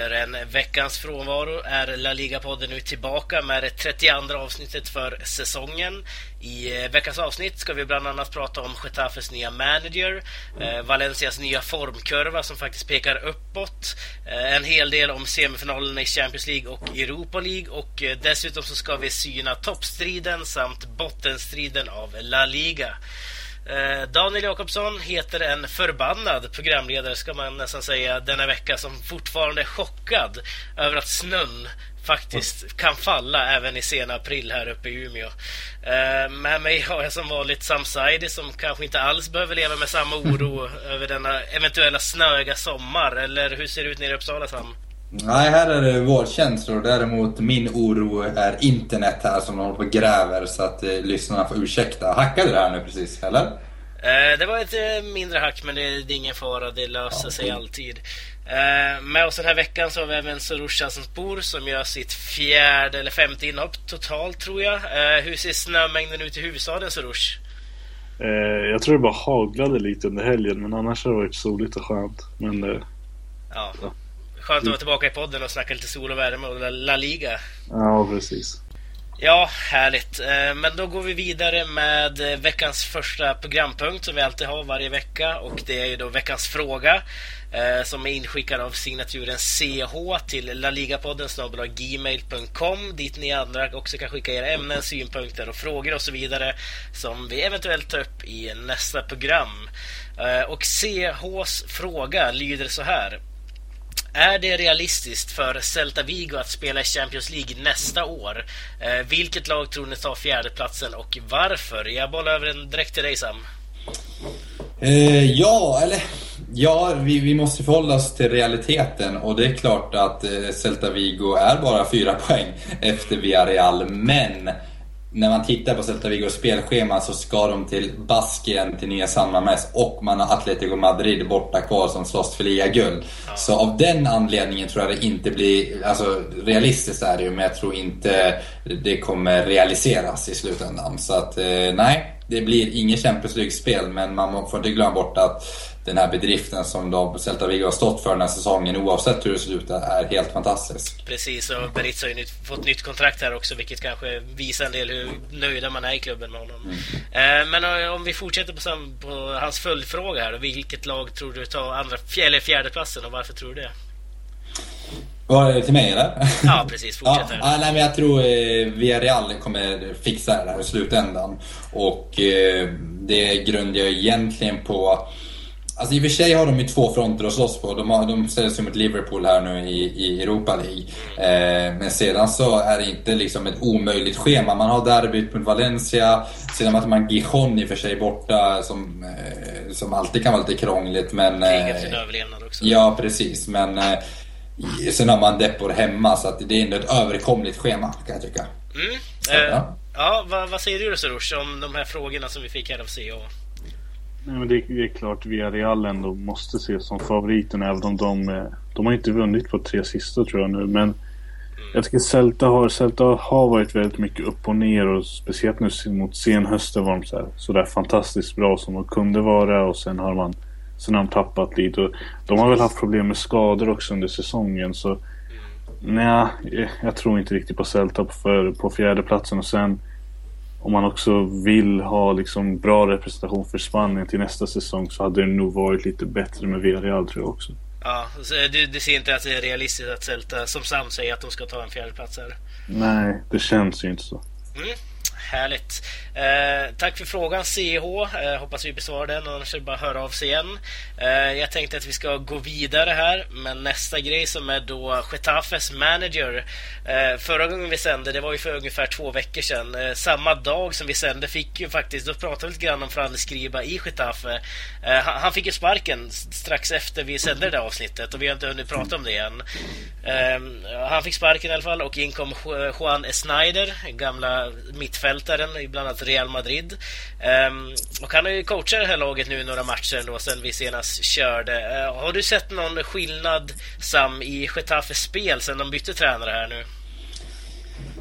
efter en veckans frånvaro är La Liga-podden nu tillbaka med det 32 avsnittet för säsongen. I eh, veckans avsnitt ska vi bland annat prata om Getafes nya manager, eh, Valencias nya formkurva som faktiskt pekar uppåt, eh, en hel del om semifinalerna i Champions League och Europa League och eh, dessutom så ska vi syna toppstriden samt bottenstriden av La Liga. Eh, Daniel Jakobsson heter en förbannad programledare ska man nästan säga denna vecka som fortfarande är chockad över att snön faktiskt kan falla även i sena april här uppe i Umeå. Eh, med mig har jag som vanligt Sam Saidi som kanske inte alls behöver leva med samma oro över denna eventuella snöiga sommar. Eller hur ser det ut nere i Uppsala Sam? Nej, här är det vårkänslor. Däremot min oro är internet här som håller på och gräver så att eh, lyssnarna får ursäkta. Hackade det här nu precis, eller? Eh, det var ett eh, mindre hack men det, det är ingen fara, det löser Ja, sig okej. alltid. Eh, med oss den här veckan så har vi även Soroush Hassanpour som gör sitt fjärde eller femte inhopp totalt tror jag. Eh, hur ser snömängden ut i huvudstaden Soroush? Eh, jag tror det bara haglade lite under helgen men annars har det varit soligt och skönt. Men eh, Ja. Ja. Skönt att vara tillbaka i podden och snacka lite sol och värme och La- Liga. ja, precis. Ja, härligt. Eh, Men då går vi vidare med eh, veckans första programpunkt som vi alltid har varje vecka och det är ju då veckans fråga eh, som är inskickad av signaturen CH till laligapodden gmail.com dit ni andra också kan skicka era ämnen, synpunkter och frågor och så vidare som vi eventuellt tar upp i nästa program. Och CHs fråga lyder så här. Är det realistiskt för Celta Vigo att spela i Champions League nästa år? Eh, vilket lag tror ni tar fjärdeplatsen och varför? Jag bollar över den direkt till dig Sam. Eh, ja, eller... Ja, vi, vi måste förhålla oss till realiteten och det är klart att eh, Celta Vigo är bara fyra poäng efter Villarreal. Men när man tittar på Celta Vigos spelschema så ska de till Baskien, till Nya San Mames och man har Atletico Madrid borta kvar som slåss för ligaguld. Så av den anledningen tror jag det inte blir, alltså realistiskt är det ju men jag tror inte det kommer realiseras i slutändan. Så att eh, nej, det blir inget Champions League-spel men man får inte glömma bort att den här bedriften som då Celta Vigo har stått för den här säsongen oavsett hur det slutar är helt fantastisk. Precis, och Beritz har ju nytt, fått nytt kontrakt här också vilket kanske visar en del hur nöjda man är i klubben med honom. Eh, men eh, om vi fortsätter på, sam, på hans följdfråga här. Vilket lag tror du tar andra, eller fjärdeplatsen och varför tror du det? Var det till mig eller? Ja, precis. Fortsätt Ja, ja, nej, men jag tror eh, Villarreal kommer fixa det här i slutändan. Och eh, det grundar jag egentligen på... Alltså i och för sig har de ju två fronter att slåss på. De, har, de ställs ju mot Liverpool här nu i, i Europa League. Eh, men sedan så är det inte liksom ett omöjligt schema. Man har derbyt mot Valencia. Sedan har man Gijon i och för sig borta som, eh, som alltid kan vara lite krångligt. Men, eh, för sin överlevnad också. Ja, precis. Men eh, sen har man Depor hemma så att det är ändå ett överkomligt schema kan jag tycka. Mm. Så, Eh, ja. ja, vad, vad säger du då Soroush om de här frågorna som vi fick här av CH? Nej, men det, det är klart Villarreal ändå måste ses som favoriten även om de, eh, de har inte vunnit på tre sista tror jag nu. Men jag tycker Celta har, Celta har varit väldigt mycket upp och ner och speciellt nu mot senhösten var de så, här, så där fantastiskt bra som de kunde vara och sen har man Sen har de tappat lite och de har väl haft problem med skador också under säsongen så Nej, jag, jag tror inte riktigt på Celta på, för, på fjärdeplatsen och sen om man också vill ha liksom bra representation för Spanien till nästa säsong så hade det nog varit lite bättre med Villarreal tror jag också. Ja, du, du ser inte att det är realistiskt att Celta, som Sam säger, att de ska ta en fjärdeplats här? Nej, det känns ju inte så. Mm, härligt. Eh, tack för frågan CH. Eh, hoppas vi besvarar den, annars är det bara att höra av sig igen. Eh, jag tänkte att vi ska gå vidare här, med nästa grej som är då Getafes manager. Eh, förra gången vi sände, det var ju för ungefär två veckor sedan. Eh, samma dag som vi sände fick ju faktiskt, då pratade vi lite grann om Frans Skriba i Getafe. Eh, han, han fick ju sparken strax efter vi sände det där avsnittet och vi har inte hunnit prata om det än. Eh, han fick sparken i alla fall och in kom Juan Snyder, gamla mittfältaren i bland annat Real Madrid. Ehm, och han har ju coachat det här laget nu i några matcher då sen vi senast körde. Eh, har du sett någon skillnad Sam i Getafes spel sen de bytte tränare här nu?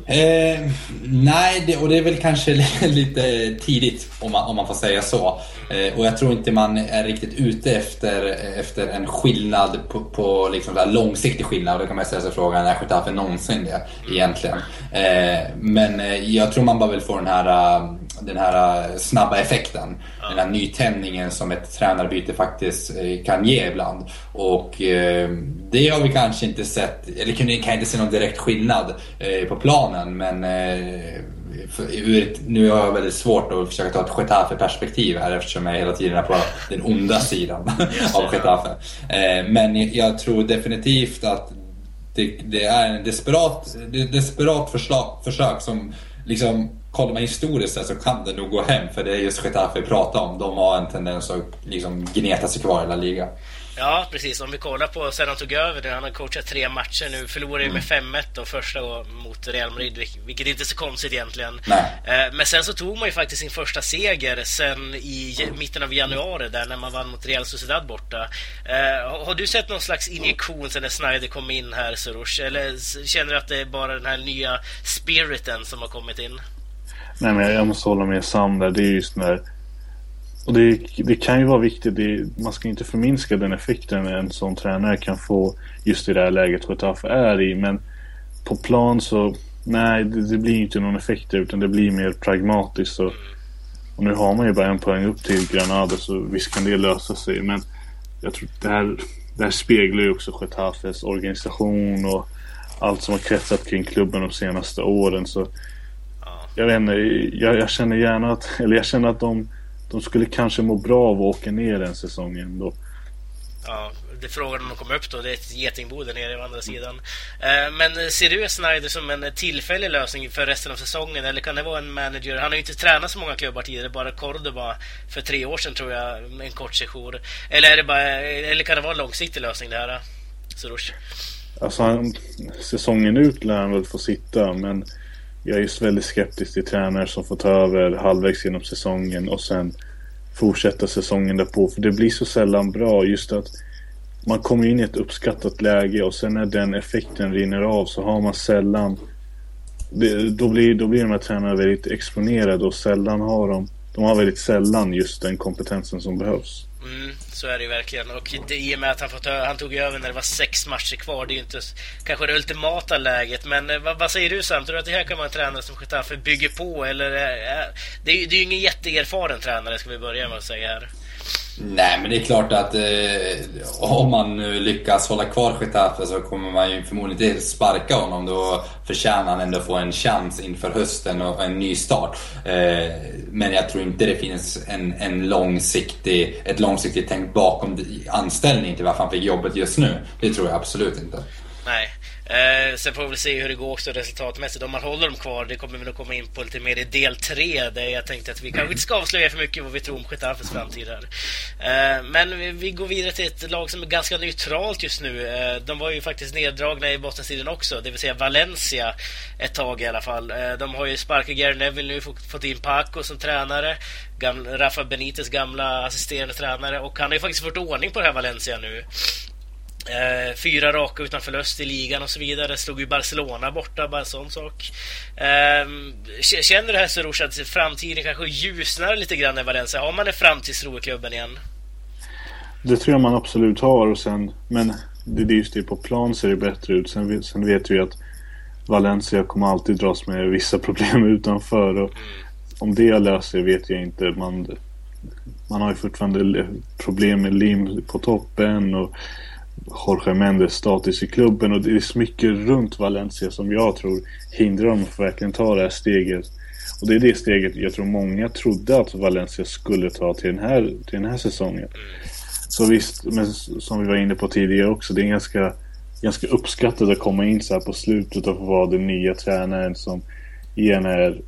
Eh, nej, det, och det är väl kanske lite tidigt om man, om man får säga så. Eh, och jag tror inte man är riktigt ute efter, efter en skillnad på, på liksom där långsiktig skillnad. Och Då kan man ställa sig frågan, är Getafe någonsin det egentligen? Eh, men eh, jag tror man bara vill få den här, eh, den här eh, snabba effekten. Ja. Den här nytändningen som ett tränarbyte faktiskt kan ge ibland. Och det har vi kanske inte sett, eller kan jag inte se någon direkt skillnad på planen. Men nu har jag väldigt svårt att försöka ta ett Getafe-perspektiv här eftersom jag hela tiden är på den onda sidan av Getafe. Eh, men jag tror definitivt att det, det är en desperat, desperat förslag, försök som liksom kollar man historiskt så kan det nog gå hem för det är just Getafe vi pratar om. De har en tendens att liksom gneta sig kvar i La Liga. Ja, precis. Om vi kollar på sen han tog över, han har coachat tre matcher nu, förlorade ju med 5-1 mm. då första mot Real Madrid, vilket inte är så konstigt egentligen. Nej. Eh, men sen så tog man ju faktiskt sin första seger sen i mitten av januari där när man vann mot Real Sociedad borta. Eh, har du sett någon slags injektion sen när Snyder kom in här, Soroush? Eller känner du att det är bara den här nya spiriten som har kommit in? Nej, men jag måste hålla med Sam där. Det är just när och det, det, kan ju vara viktigt. Det, man ska inte förminska den effekten en sån tränare kan få just i det här läget Getafe är i. Men på plan så, nej, det, det, blir inte någon effekt utan det blir mer pragmatiskt. Och, och nu har man ju bara en poäng upp till Granada så visst kan det lösa sig. Men jag tror det här, det här speglar ju också Getafes organisation och allt som har kretsat kring klubben de senaste åren. Så jag vet inte, jag, jag känner gärna att, eller jag känner att de de skulle kanske må bra av att åka ner en säsong ändå. Ja, det är frågan om de kommer upp då. Det är ett getingbo där nere å andra sidan. Eh, men ser du Snyder som en tillfällig lösning för resten av säsongen? Eller kan det vara en manager? Han har ju inte tränat så många klubbar tidigare, bara Cordoba för tre år sedan tror jag, en kort sejour. Eller, är det bara, eller kan det vara en långsiktig lösning det här, Soroush? Alltså, han, säsongen ut lär han väl få sitta, men jag är just väldigt skeptisk till tränare som får ta över halvvägs genom säsongen och sen fortsätta säsongen därpå. För det blir så sällan bra just att man kommer in i ett uppskattat läge och sen när den effekten rinner av så har man sällan det, då, blir, då blir de här tränarna väldigt exponerade och sällan har de de har väldigt sällan just den kompetensen som behövs. Mm, så är det ju verkligen. Och det, i och med att han, fått, han tog över när det var sex matcher kvar, det är ju inte kanske det ultimata läget. Men eh, vad, vad säger du Sam? Tror du att det här kan vara en tränare som Getafe bygger på? Eller, äh, det, är, det är ju ingen jätteerfaren tränare, ska vi börja med att säga här. Nej, men det är klart att eh, om man nu lyckas hålla kvar Getafe så kommer man ju förmodligen inte sparka honom. Då förtjänar han ändå få en chans inför hösten och en ny start. Eh, men jag tror inte det finns en, en långsiktig, ett långsiktigt tänk bakom anställningen till varför han fick jobbet just nu. Det tror jag absolut inte. Nej. Eh, sen får vi se hur det går också resultatmässigt. Om man håller dem kvar, det kommer vi nog komma in på lite mer i del 3 där jag tänkte att vi kanske inte ska avslöja för mycket vad vi tror om Getafes framtid här. Eh, men vi, vi, går vidare till ett lag som är ganska neutralt just nu. Eh, de var ju faktiskt neddragna i bottenstriden också, det vill säga Valencia ett tag i alla fall. Eh, de har ju sparkat Gary Neville nu, fått in Paco som tränare. Gamla, Rafa Benites gamla assisterande tränare och han har ju faktiskt fått ordning på det här Valencia nu. Eh, fyra raka utan förlust i ligan och så vidare. Slog ju Barcelona borta, bara en sån sak. Eh, känner du här Soroush att framtiden kanske ljusnar lite grann i Valencia? Har man en framtidstro i klubben igen? Det tror jag man absolut har. Och sen, men det är just det, på plan ser det bättre ut. Sen, sen vet vi att Valencia kommer alltid dras med vissa problem utanför. Och mm. Om det löser vet jag inte. Man, man har ju fortfarande problem med lim på toppen. och Jorge Mendes status i klubben och det är så mycket runt Valencia som jag tror hindrar dem att verkligen ta det här steget. Och det är det steget jag tror många trodde att Valencia skulle ta till den här, till den här säsongen. Så visst, men som vi var inne på tidigare också, det är ganska, ganska uppskattat att komma in så här på slutet och få vara den nya tränaren som ger den här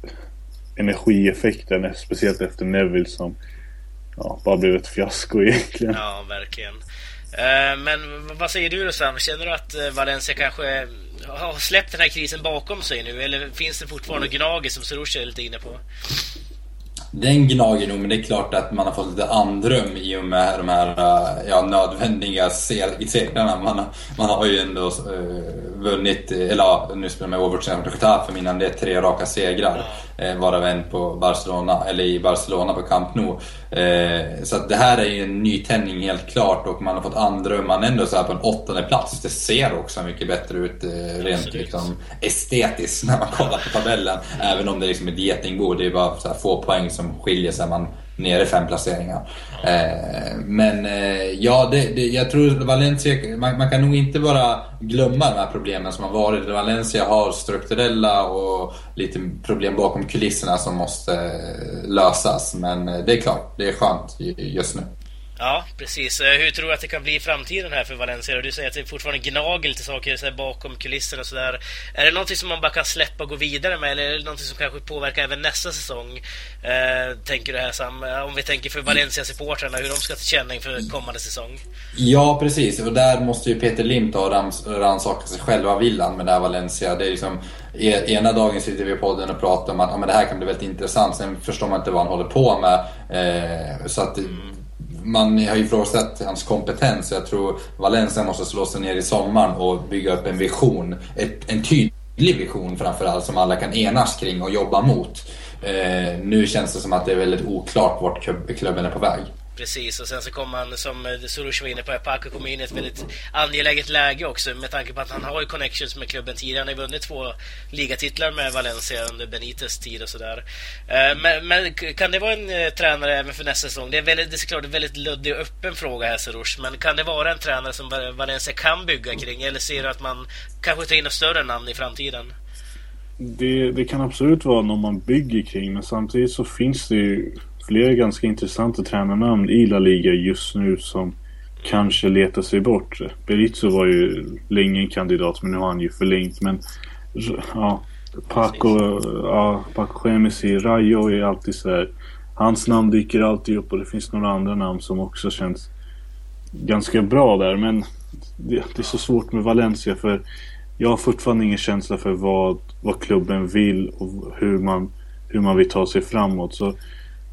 energieffekten, speciellt efter Neville som ja, bara blev ett fiasko egentligen. Ja, verkligen. Eh, men vad säger du då Sam? Känner du att eh, Valencia kanske har släppt den här krisen bakom sig nu? Eller finns det fortfarande mm. gnager som Soroush är lite inne på? den gnager nog, men det är klart att man har fått lite andrum i och med de här eh, ja, nödvändiga segrarna. Man, man har ju ändå uh, vunnit, eller ja, nu spelar man Overwatch mot Getafe innan det är tre raka segrar. Eh, varav en på Barcelona, eller i Barcelona på Camp Nou. Eh, så det här är ju en nytändning helt klart och man har fått andrum. Man är ändå så här på en åttonde plats. Det ser också mycket bättre ut eh, rent liksom, estetiskt när man kollar på tabellen. Även om det är liksom ett getingbo. Det är bara så få poäng som skiljer sig. Man nere fem placeringar. Eh, men eh, ja, det, det, jag tror Valencia, man, man, kan nog inte bara glömma de här problemen som har varit. Valencia har strukturella och lite problem bakom kulisserna som måste eh, lösas. Men eh, det är klart, det är skönt just nu. Ja, precis. Eh, hur tror du att det kan bli i framtiden här för Valencia? Du säger att det är fortfarande gnagel lite saker så bakom kulisserna och sådär. Är det någonting som man bara kan släppa och gå vidare med eller är det någonting som kanske påverkar även nästa säsong? Eh, tänker du här Sam? Eh, om vi tänker för Valencia-supportrarna, hur de ska ta känning för kommande säsong? Ja, precis. Och där måste ju Peter Lim ta och rannsaka sig själv. Vad vill han med det här Valencia? Det är liksom, e-, ena dagen sitter vi i podden och pratar om att ja, men det här kan bli väldigt intressant. Sen förstår man inte vad han håller på med. Eh, så att mm man har ju ifrågasatt hans kompetens. Jag tror Valencia måste slå sig ner i sommaren och bygga upp en vision. Ett, en tydlig vision framförallt som alla kan enas kring och jobba mot. Eh, nu känns det som att det är väldigt oklart vart klubben är på väg. Precis, och sen så kommer han, som Soros var inne på, Paco kommer in i ett väldigt angeläget läge också med tanke på att han har ju connections med klubben tidigare. Han har ju vunnit två ligatitlar med Valencia under Benites tid och sådär. Eh, men, men, kan det vara en eh, tränare även för nästa säsong? Det är, väldigt, det är såklart en väldigt luddig och öppen fråga här Soros, men kan det vara en tränare som Valencia kan bygga kring? Eller ser du att man kanske tar in ett större namn i framtiden? Det, det kan absolut vara någon man bygger kring, men samtidigt så finns det ju flera ganska intressanta tränarnamn i La Liga just nu som kanske letar sig bort. Berizzo var ju länge en kandidat men nu har han ju förlängt. Men ja, Paco, ja, Paco Gemesi, Rayo är alltid så här. Hans namn dyker alltid upp och det finns några andra namn som också känns ganska bra där. Men det, det är så svårt med Valencia för jag har fortfarande ingen känsla för vad, vad klubben vill och hur man, hur man vill ta sig framåt. Så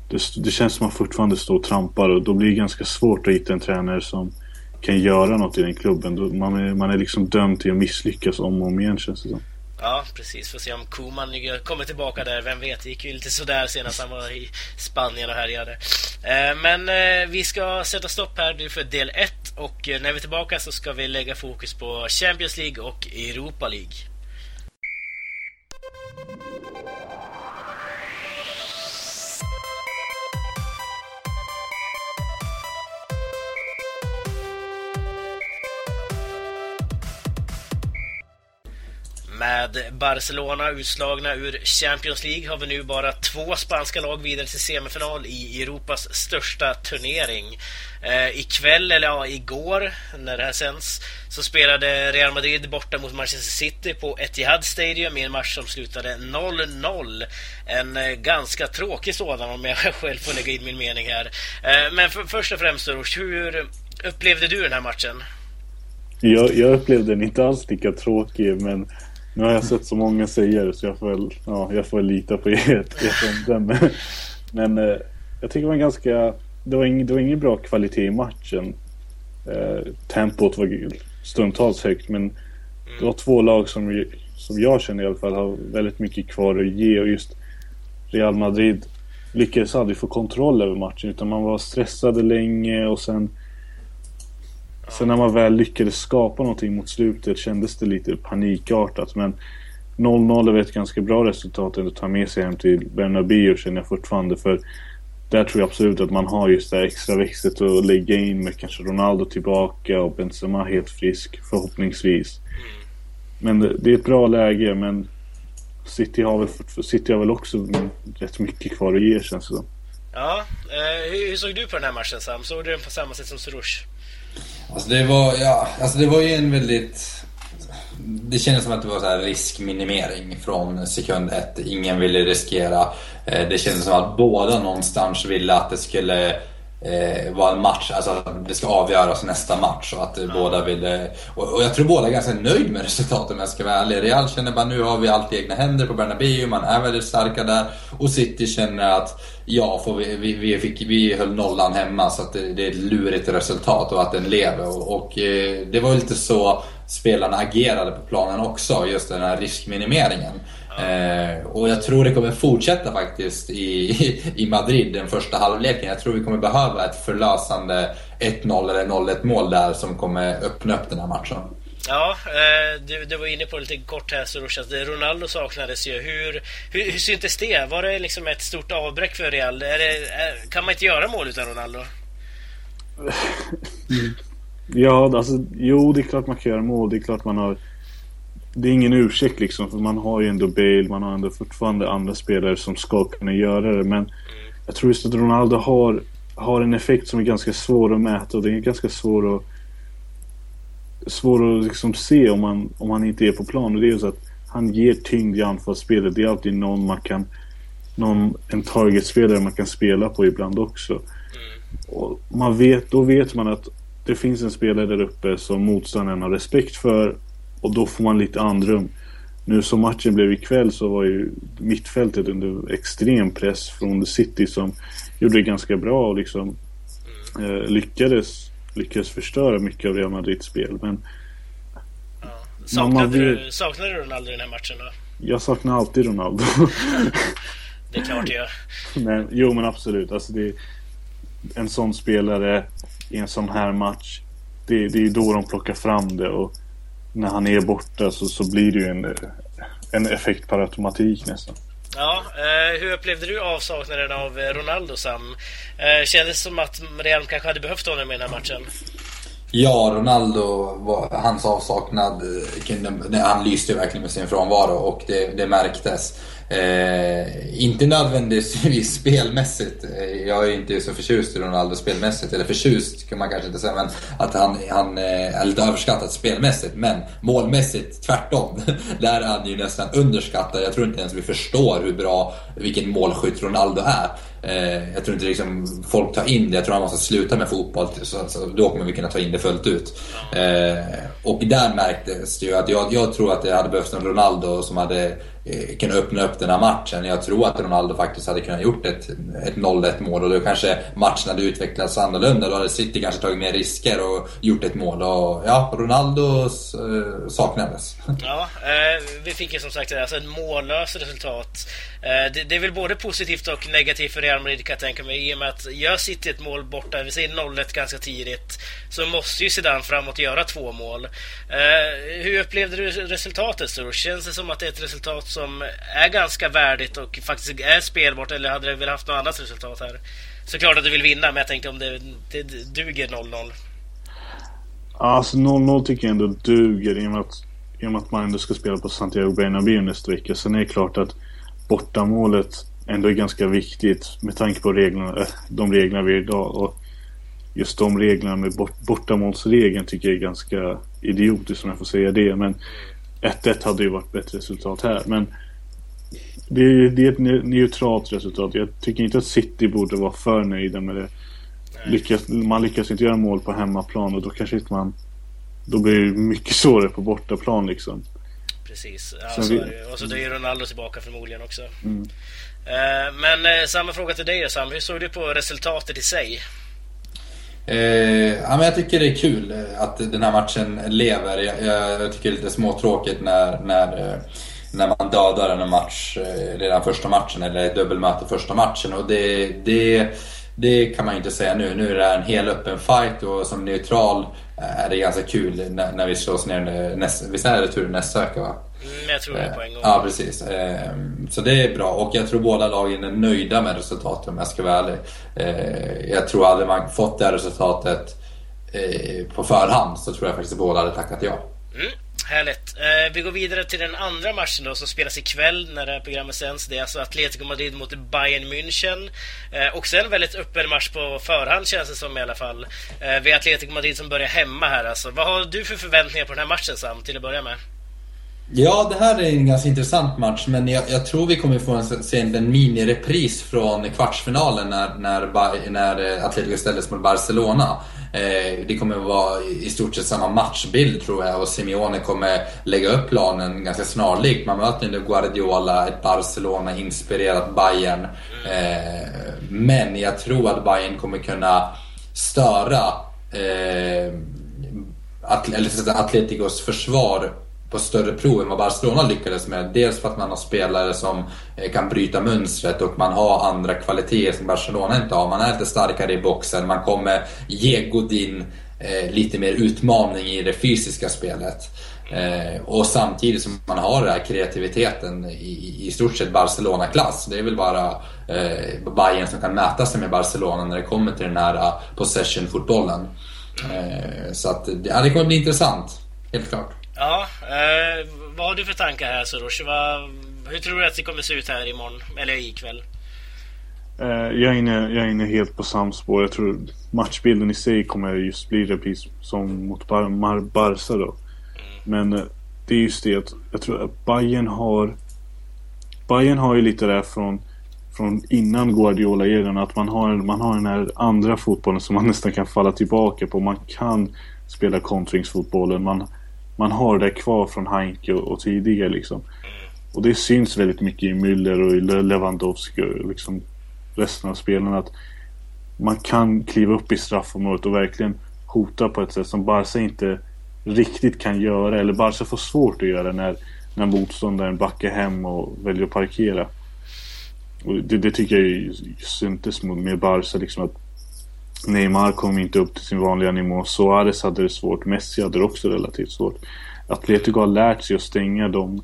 det, det känns som att man fortfarande står och trampar och då blir det ganska svårt att hitta en tränare som kan göra något i den klubben. Man är, man är liksom dömd till att misslyckas om och om igen känns det som. Ja, precis. Får se om Koman kommer tillbaka där. Vem vet, det gick ju lite sådär senast han var i Spanien och härjade. Eh, men eh, vi ska sätta stopp här nu för del 1 och eh, när vi är tillbaka så ska vi lägga fokus på Champions League och Europa League. Med Barcelona utslagna ur Champions League har vi nu bara två spanska lag vidare till semifinal i Europas största turnering. Eh, ikväll, eller ja, igår när det här sänds, så spelade Real Madrid borta mot Manchester City på Etihad Stadium i en match som slutade 0-0. En eh, ganska tråkig sådan om jag själv får lägga in min mening här. Eh, men för, först och främst, hur upplevde du den här matchen? Jag, jag upplevde den inte alls lika tråkig, men nu har jag sett så många säga det så jag får väl, ja, jag får lita på ert, ert omdöme. Men eh, jag tycker det var en ganska... Det var, ing, det var ingen bra kvalitet i matchen. Eh, tempot var stundtals högt men det var två lag som, som jag känner i alla fall har väldigt mycket kvar att ge och just Real Madrid lyckades aldrig få kontroll över matchen utan man var stressade länge och sen Sen när man väl lyckades skapa någonting mot slutet kändes det lite panikartat. Men 0-0 är ett ganska bra resultat att ta med sig hem till Bernabéu känner jag fortfarande. För där tror jag absolut att man har just det här extra växtet att lägga in med kanske Ronaldo tillbaka och Benzema helt frisk förhoppningsvis. Men det, det är ett bra läge men City har väl, City har väl också rätt mycket kvar att ge känns det som. Ja, eh, hur, hur såg du på den här matchen Sam? Såg du den på samma sätt som Soroush? Alltså det var, ja, alltså det var ju en väldigt... Det kändes som att det var så här riskminimering från sekund ett. Ingen ville riskera. Eh, det kändes som att båda någonstans ville att det skulle eh, vara en match, alltså att det ska avgöras nästa match och att mm. båda vill... Eh, och, och, jag tror båda är ganska nöjd med resultatet om jag ska vara ärlig. Real känner bara nu har vi allt i egna händer på Bernabéu, man är väldigt starka där. Och City känner att ja, får vi, vi, vi, fick, vi höll nollan hemma så att det, det är ett lurigt resultat och att den lever. Och, och eh, det var lite så spelarna agerade på planen också, just den här riskminimeringen. Eh, och jag tror det kommer fortsätta faktiskt i, i Madrid den första halvleken. Jag tror vi kommer behöva ett förlösande 1-0 eller 0-1 mål där som kommer öppna upp den här matchen. Ja, eh, du, du var inne på lite kort här så att Ronaldo saknades ju. Hur, hur, hur syntes det? Var det liksom ett stort avbräck för Real? Är det, är, kan man inte göra mål utan Ronaldo? Ja, alltså jo, det är klart man kan göra mål. Det är klart man har det är ingen ursäkt liksom, för man har ju ändå Bale, man har ändå fortfarande andra spelare som ska kunna göra det. Men jag tror just att Ronaldo har, har en effekt som är ganska svår att mäta och det är ganska svår att svår att liksom se om man, om han inte är på plan. Och det är ju så att han ger tyngd i anfallsspelet. Det är alltid någon man kan någon, en targetspelare man kan spela på ibland också. Och man vet, då vet man att det finns en spelare där uppe som motståndaren har respekt för och då får man lite andrum. Nu som matchen blev ikväll så var ju mittfältet under extrem press från The City som gjorde det ganska bra och liksom eh, lyckades, lyckades förstöra mycket av Real Madrids spel. Men ja. saknade, vill... du, saknade du Ronaldo i den här matchen då? Jag saknar alltid Ronaldo. det är klart gör. Men, jo men absolut. Alltså det, en sån spelare i en sån här match. Det, det är då de plockar fram det. Och när han är borta så, så blir det ju en, en effekt per automatik nästan. Ja, eh, hur upplevde du avsaknaden av eh, Ronaldo Sam? Eh, kändes som att Real kanske hade behövt honom i den här matchen? Ja, Ronaldo, hans avsaknad, eh, han lyste verkligen med sin frånvaro och det, det märktes. Eh, inte nödvändigtvis spelmässigt. Eh, jag är inte så förtjust i Ronaldo spelmässigt. Eller förtjust kan man kanske inte säga. Men att han, han eh, är lite överskattad spelmässigt. Men målmässigt tvärtom. Där är han ju nästan underskattad. Jag tror inte ens vi förstår hur bra, vilken målskytt Ronaldo är. Eh, jag tror inte liksom folk tar in det. Jag tror han måste sluta med fotboll. Så, så då kommer vi kunna ta in det fullt ut. Eh, och där märktes det ju att jag, jag tror att det hade behövts en Ronaldo som hade Eh, kunna öppna upp den här matchen. Jag tror att Ronaldo faktiskt hade kunnat gjort ett, ett 0-1 mål och då kanske matchen hade utvecklats annorlunda. Då hade City kanske tagit mer risker och gjort ett mål. Och ja, Ronaldo eh, saknades. Ja, eh, vi fick ju som sagt alltså ett mållöst resultat. Eh, det, det, är väl både positivt och negativt för Real Madrid kan jag tänka mig. I och med att gör City ett mål borta, vi säger 0-1 ganska tidigt, så måste ju Zidane framåt göra två mål. Eh, hur upplevde du resultatet? Så känns det som att det är ett resultat som är ganska värdigt och faktiskt är spelbart eller hade det väl haft något annat resultat här? Såklart att du vill vinna, men jag tänkte om det, det duger 0-0. Alltså 0-0 tycker jag ändå duger i och, med att, i och med att man ändå ska spela på Santiago Bernabéu nästa vecka. Sen är det klart att bortamålet ändå är ganska viktigt med tanke på reglerna, eh, de reglerna vi har idag. Och just de reglerna med bort, bortamålsregeln tycker jag är ganska idiotiskt om jag får säga det. Men 1-1 hade ju varit bättre resultat här. Men det är, det är ett neutralt resultat. Jag tycker inte att City borde vara för nöjda med det. Lyckas, man lyckas inte göra mål på hemmaplan och då kanske inte man... Då blir det mycket svårare på bortaplan liksom. Precis. Ja, så vi... Och så är Ronaldo tillbaka förmodligen också. Mm. Uh, men uh, samma fråga till dig Sam. Hur såg du på resultatet i sig? Eh, ja, men jag tycker det är kul eh, att den här matchen lever. Jag, jag, tycker det är lite småtråkigt när, när, eh, när man dödar en match eh, redan första matchen eller dubbelmöte första matchen. Och det, det, det kan man ju inte säga nu. Nu är det en hel öppen fight och som neutral är det ganska kul när, när vi slås ner Näst, visst är det tur nästa vecka va? Mm, jag tror det är på en gång. Ja, precis. Ehm, så det är bra och jag tror båda lagen är nöjda med resultatet om jag ska vara ärlig. Ehm, jag tror hade man fått det här resultatet eh, på förhand så tror jag faktiskt båda hade tackat ja. Mm, härligt. Eh, vi går vidare till den andra matchen då som spelas ikväll när det här programmet sänds. Det är alltså Atletico Madrid mot Bayern München. Och sen väldigt öppen match på förhand känns det som i alla fall. Vi har Atletico Madrid som börjar hemma här alltså. Vad har du för förväntningar på den här matchen Sam, till att börja med? Ja, det här är en ganska intressant match, men jag, jag tror vi kommer få en, se en minirepris från kvartsfinalen när, när, när eh, Atletico ställdes mot Barcelona. Eh, det kommer vara i stort sett samma matchbild tror jag och Simeone kommer lägga upp planen ganska snarlikt. Man möter nu Guardiola, ett Barcelona-inspirerat Bayern. Eh, men jag tror att Bayern kommer kunna störa eh, Atleticos försvar på större prov än vad Barcelona lyckades med. Dels för att man har spelare som eh, kan bryta mönstret och man har andra kvaliteter som Barcelona inte har. Man är lite starkare i boxen, man kommer ge Godin eh, lite mer utmaning i det fysiska spelet. Eh, och samtidigt som man har den här kreativiteten i, i stort sett Barcelona-klass. Det är väl bara eh, Bayern som kan mäta sig med Barcelona när det kommer till den här eh, possession-fotbollen. Eh, så att, ja, det kommer bli intressant, helt klart. Ja, eh, vad har du för tankar här Soros? Hur tror du att det kommer se ut här imorgon, eller ikväll? Eh, jag, är inne, jag är inne helt på samma spår. Jag tror matchbilden i sig kommer just bli repris som mot Bar Barca då. Mm. Men eh, det är just det att jag tror att Bayern har Bayern har ju lite där från från innan Guardiola-eran att man har, man har den här andra fotbollen som man nästan kan falla tillbaka på. Man kan spela kontringsfotbollen. Man, man har det kvar från Heinke och, och tidigare liksom. Och det syns väldigt mycket i Müller och i Lewandowski och liksom resten av spelarna att man kan kliva upp i straffområdet och verkligen hota på ett sätt som Barca inte riktigt kan göra eller Barca får svårt att göra när, när motståndaren backar hem och väljer att parkera. Och det, det tycker jag syntes med Barca liksom att Neymar kom inte upp till sin vanliga nivå. Suarez hade det svårt. Messi hade det också relativt svårt. Atletico har lärt sig att stänga dem,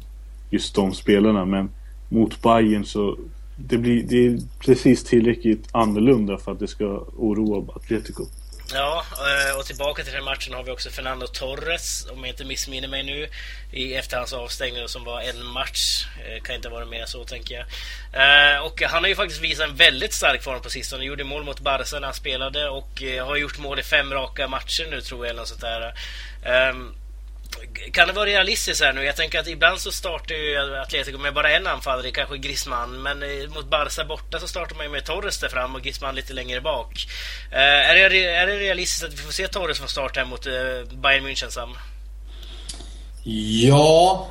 just de spelarna. Men mot Bayern så det, blir, det är precis tillräckligt annorlunda för att det ska oroa Atletico. Ja, eh, och tillbaka till den matchen har vi också Fernando Torres, om jag inte missminner mig nu, i efter hans avstängning som var en match. Eh, kan inte vara mer än så, tänker jag. Eh, och han har ju faktiskt visat en väldigt stark form på sistone. Han gjorde mål mot Barca när han spelade och har gjort mål i fem raka matcher nu, tror jag, eller något sånt där. Ehm, kan det vara realistiskt här nu? Jag tänker att ibland så startar ju Atletico med bara en anfallare, kanske Griezmann. Men eh, mot Barca borta så startar man ju med Torres där fram och Griezmann lite längre bak. Eh, är, det, är det realistiskt att vi får se Torres från start här mot eh, Bayern München, Sam? Ja,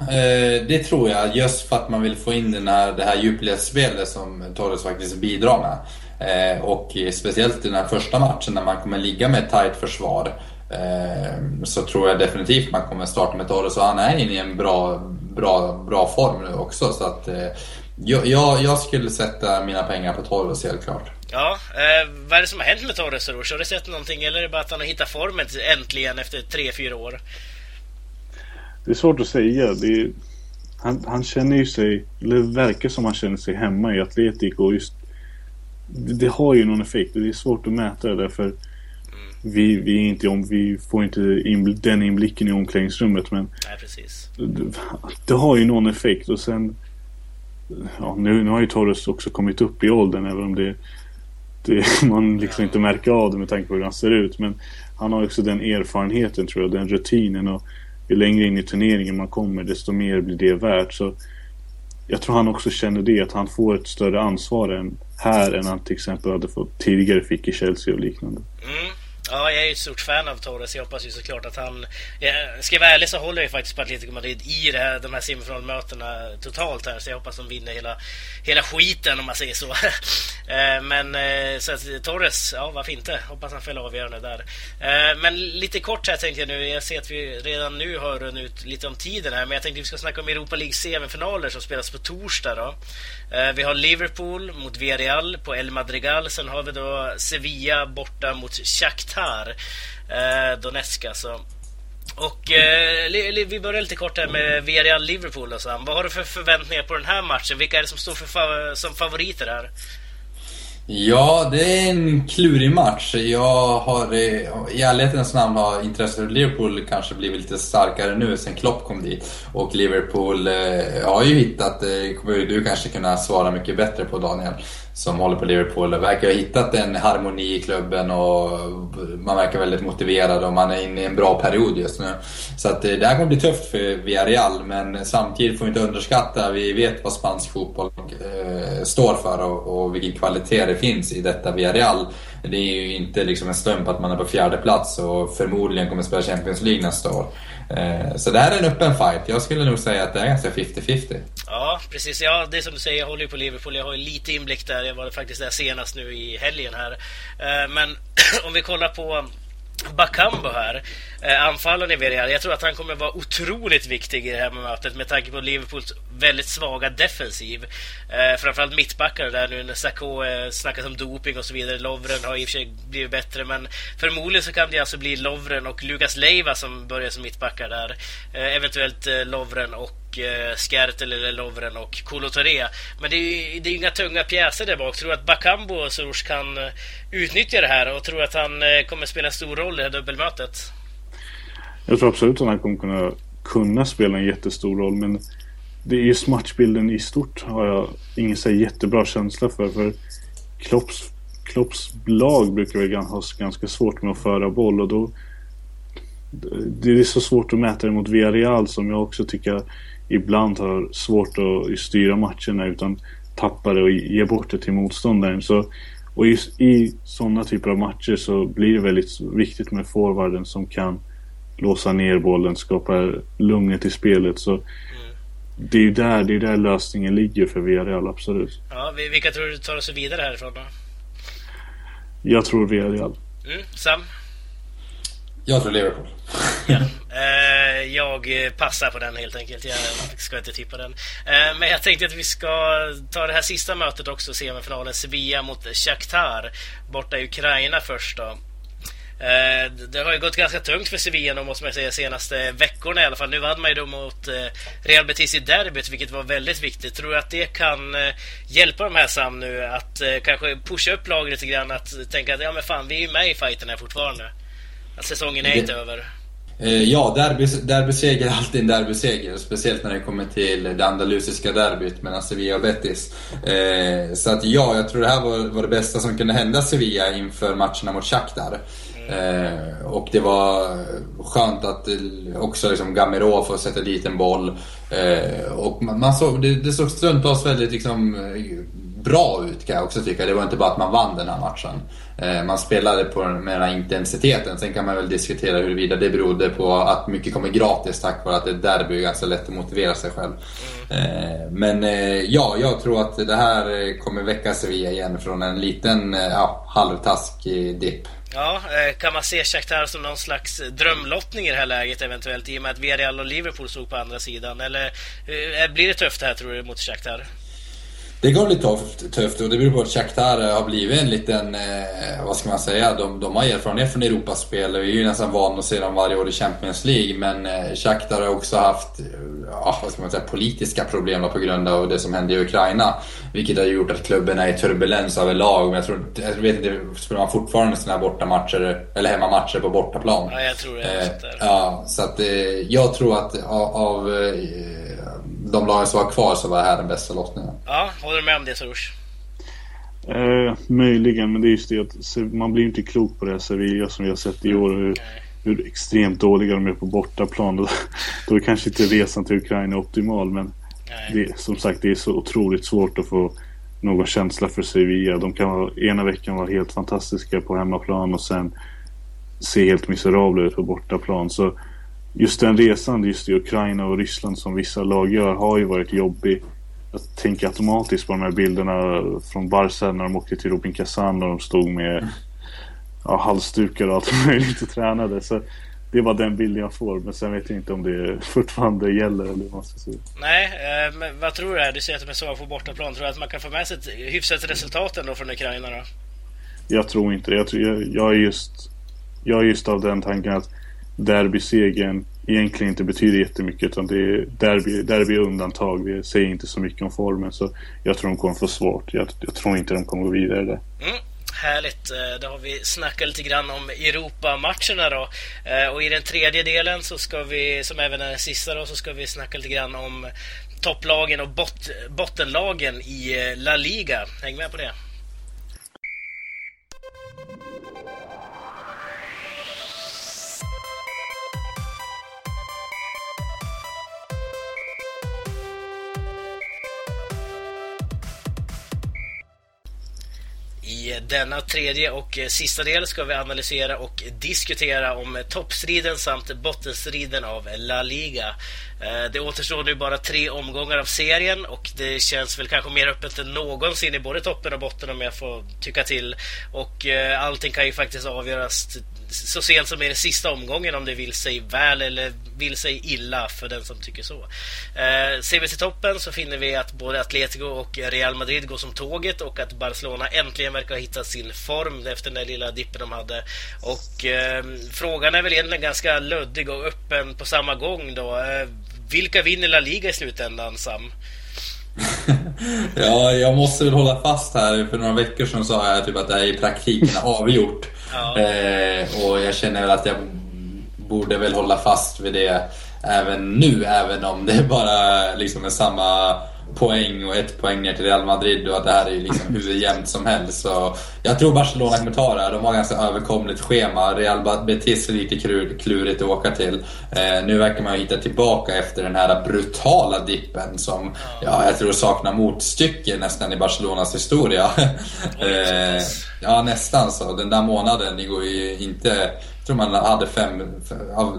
det tror jag. Just för att man vill få in den här, det här djupledsspelet som Torres faktiskt bidrar med. Och speciellt i den här första matchen när man kommer ligga med ett tajt försvar. Ehm, så tror jag definitivt man kommer starta med Torres och han är inne i en bra, bra, bra form nu också. Så att, eh, jag, jag, skulle sätta mina pengar på Torres helt klart. Ja, eh, vad är det som har hänt med Torres Rouge? Har du sett någonting eller är det bara att han har hittat formen äntligen efter tre fyra år? Det är svårt att säga. Är, han, han känner ju sig, eller det verkar som han känner sig hemma i Atletico. Och just, det, det, har ju någon effekt och det är svårt att mäta det därför vi, vi, inte om, vi får inte in, den inblicken i omklädningsrummet men Nej, precis. Det, det, har ju någon effekt och sen ja, nu, nu har ju Torres också kommit upp i åldern även om det, det man liksom inte märker av det med tanke på hur han ser ut men han har också den erfarenheten tror jag, den rutinen och ju längre in i turneringen man kommer desto mer blir det värt så jag tror han också känner det att han får ett större ansvar än här än han till exempel hade fått tidigare fick i Chelsea och liknande. Mm. Ja, jag är ju ett stort fan av Torres. Jag hoppas ju såklart att han... Jag ska jag vara ärlig så håller jag ju faktiskt på Atletico Madrid i det här, de här semifinalmötena totalt här. Så jag hoppas de vinner hela, hela skiten om man säger så. Eh, men eh, så att Torres, ja varför inte? Hoppas han fäller avgörande där. Eh, men lite kort här tänkte jag nu. Jag ser att vi redan nu har runnit ut lite om tiden här. Men jag tänkte att vi ska snacka om Europa League semifinaler som spelas på torsdag då. Vi har Liverpool mot Villarreal på El Madrigal. Sen har vi då Sevilla borta mot Shakhtar Eh, Donetsk alltså. Och eh, vi börjar lite kort här med Villarreal Liverpool och så. Vad har du för förväntningar på den här matchen? Vilka är det som står för, som favoriter här? Ja, det är en klurig match. Jag har eh, i ärlighetens namn har intresset för Liverpool kanske blivit lite starkare nu sen Klopp kom dit. Och Liverpool eh, har ju hittat, det eh, kommer du kanske kunna svara mycket bättre på Daniel som håller på Liverpool verkar ha hittat en harmoni i klubben och man verkar väldigt motiverad och man är inne i en bra period just nu. Så att eh, det här kommer bli tufft för Villarreal men samtidigt får vi inte underskatta, vi vet vad spansk fotboll eh, står för och, och vilken kvalitet det finns i detta Villarreal. Det är ju inte liksom en slump att man är på fjärde plats och förmodligen kommer spela Champions League nästa år. Eh, så det här är en öppen fight. Jag skulle nog säga att det är ganska 50-50. Ja, precis. Ja, det är som du säger, jag håller ju på Liverpool. Jag har ju lite inblick där. Jag var faktiskt där senast nu i helgen här. Eh, men om vi kollar på Bakambo här, eh, anfallaren i Villarreal. Jag tror att han kommer vara otroligt viktig i det här mötet med tanke på Liverpools väldigt svaga defensiv. Eh, framförallt mittbackar där nu när Sakho eh, snackas om doping och så vidare. Lovren har i och för sig blivit bättre men förmodligen så kan det alltså bli Lovren och Lukas Leiva som börjar som mittbackar där. Eh, eventuellt eh, Lovren och eh, Skertel eller Lovren och Kolo Men det är, det är inga tunga pjäser där bak. Tror du att Bakambo och Soros kan eh, utnyttja det här och tror att han eh, kommer spela en stor roll i det här dubbelmötet? Jag tror absolut att han kommer kunna, kunna spela en jättestor roll men det är just matchbilden i stort har jag ingen så jättebra känsla för. För Klopps, Klopps lag brukar väl ha ganska svårt med att föra boll och då det är så svårt att mäta det mot Villarreal som jag också tycker ibland har svårt att styra matcherna utan tappar det och ger bort det till motståndaren. Så, och just i sådana typer av matcher så blir det väldigt viktigt med forwarden som kan låsa ner bollen, skapa lugnet i spelet. Så mm. Det är ju där, det är där lösningen ligger för Villarreal, absolut. Ja, vilka tror du tar sig vidare härifrån då? Jag tror Villarreal. Mm, Sam? Jag tror Liverpool. ja. Eh, jag passar på den helt enkelt. Jag ska inte tippa den. Eh, men jag tänkte att vi ska ta det här sista mötet också, semifinalen. Sevilla mot Shakhtar borta i Ukraina först då. Eh, det har ju gått ganska tungt för Sevilla måste man säga senaste veckorna i alla fall. Nu vann man ju då mot Real Betis i derbyt, vilket var väldigt viktigt. Tror du att det kan hjälpa de här Sam nu att kanske pusha upp laget lite grann? Att tänka att ja men fan, vi är ju med i fighten här fortfarande. Att säsongen är inte över. Eh, ja, derby, derbyseger är alltid en derbyseger. Speciellt när det kommer till det andalusiska derbyt mellan Sevilla och Betis. Eh, så att ja, jag tror det här var, var det bästa som kunde hända Sevilla inför matcherna mot Shakhtar. Eh, och det var skönt att också liksom Gamero får sätta dit en boll. Eh, och man såg, det, det såg stundtals väldigt liksom, eh, bra ut kan jag också tycka. Det var inte bara att man vann den här matchen. Eh, man spelade på, med den här intensiteten. Sen kan man väl diskutera huruvida det berodde på att mycket kommer gratis tack vare att det är derby är ganska lätt att motivera sig själv. Eh, men eh, ja, jag tror att det här kommer väcka Sevilla igen från en liten ja, halvtaskig dipp. Ja, eh, kan man se Shakhtar som någon slags drömlottning i det här läget eventuellt i och med att Villarreal och Liverpool stod på andra sidan? Eller eh, blir det tufft det här tror du mot Shakhtar? Det kommer bli tufft, tufft och det beror på att Shakhtar har blivit en liten, eh, vad ska man säga, de, de har erfarenhet från Europaspel. Vi är ju nästan vana att se dem varje år i Champions League. Men eh, Shakhtar har också haft, ja, vad ska man säga, politiska problem på grund av det som hände i Ukraina. Vilket har gjort att klubben är i turbulens överlag. Men jag tror, jag vet inte, spelar man fortfarande här bortamatcher, eller hemmamatcher på bortaplan? Ja, jag tror det. Eh, ja, så att eh, jag tror att av, av eh, de lagen som var kvar så var det här den bästa lottningen. Ja, håller du med om det Soros? Eh, möjligen, men det är just det att man blir inte klok på det här Sevilla som vi har sett i år. Hur, hur extremt dåliga de är på bortaplan. Då, då är kanske inte resan till Ukraina optimal, men det, som sagt det är så otroligt svårt att få någon känsla för Sevilla. De kan vara, ena veckan vara helt fantastiska på hemmaplan och sen se helt miserabla ut på bortaplan. Så just den resan just i Ukraina och Ryssland som vissa lag gör har ju varit jobbig. Jag tänker automatiskt på de här bilderna från Barca när de åkte till Rubin Kazan och de stod med ja, halsdukar och allt möjligt och tränade. Så det var den bilden jag får. Men sen vet jag inte om det fortfarande gäller eller vad man ska säga. Nej, eh, men vad tror du? Du säger att de är svaga på bortaplan. Tror du att man kan få med sig ett hyfsat resultat ändå från Ukraina då? Jag tror inte det. Jag, tror, jag, jag, är just, jag är just av den tanken att derbysegern egentligen inte betyder jättemycket utan det är derby, derby undantag. Det säger inte så mycket om formen så jag tror de kommer få svårt. Jag, jag tror inte de kommer gå vidare där. Mm. Härligt. Eh, då har vi snackat lite grann om Europamatcherna då. Eh, och i den tredje delen, så ska vi, som även är den sista då, så ska vi snacka lite grann om topplagen och bot bottenlagen i eh, La Liga. Häng med på det. I denna tredje och eh, sista del ska vi analysera och diskutera om eh, toppstriden samt bottenstriden av La Liga. Eh, det återstår nu bara tre omgångar av serien och det känns väl kanske mer öppet än någonsin i både toppen och botten om jag får tycka till. Och allting kan ju faktiskt avgöras så sent som i den sista omgången om det vill sig väl eller vill sig illa för den som tycker så. Eh, ser vi till toppen så finner vi att både Atletico och Real Madrid går som tåget och att Barcelona äntligen verkar ha hittat sin form efter den där lilla dippen de hade. Och eh, frågan är väl egentligen ganska luddig och öppen på samma gång då. Eh, vilka vinner La Liga i slutändan, Sam? ja, jag måste väl hålla fast här. För några veckor sedan sa jag typ att det här i praktiken är avgjort ja. eh, och jag känner att jag borde väl hålla fast vid det även nu, även om det bara liksom är samma poäng och ett poäng ner till Real Madrid och att det här är ju liksom hur jämnt som helst. Så jag tror Barcelona kommer ta det här. De har ganska överkomligt schema. Real Betis är lite klurigt att åka till. Eh, nu verkar man ju hitta tillbaka efter den här brutala dippen som ja, jag tror saknar motstycke nästan i Barcelonas historia. eh, ja, nästan så. Den där månaden, det går ju inte tror man hade fem,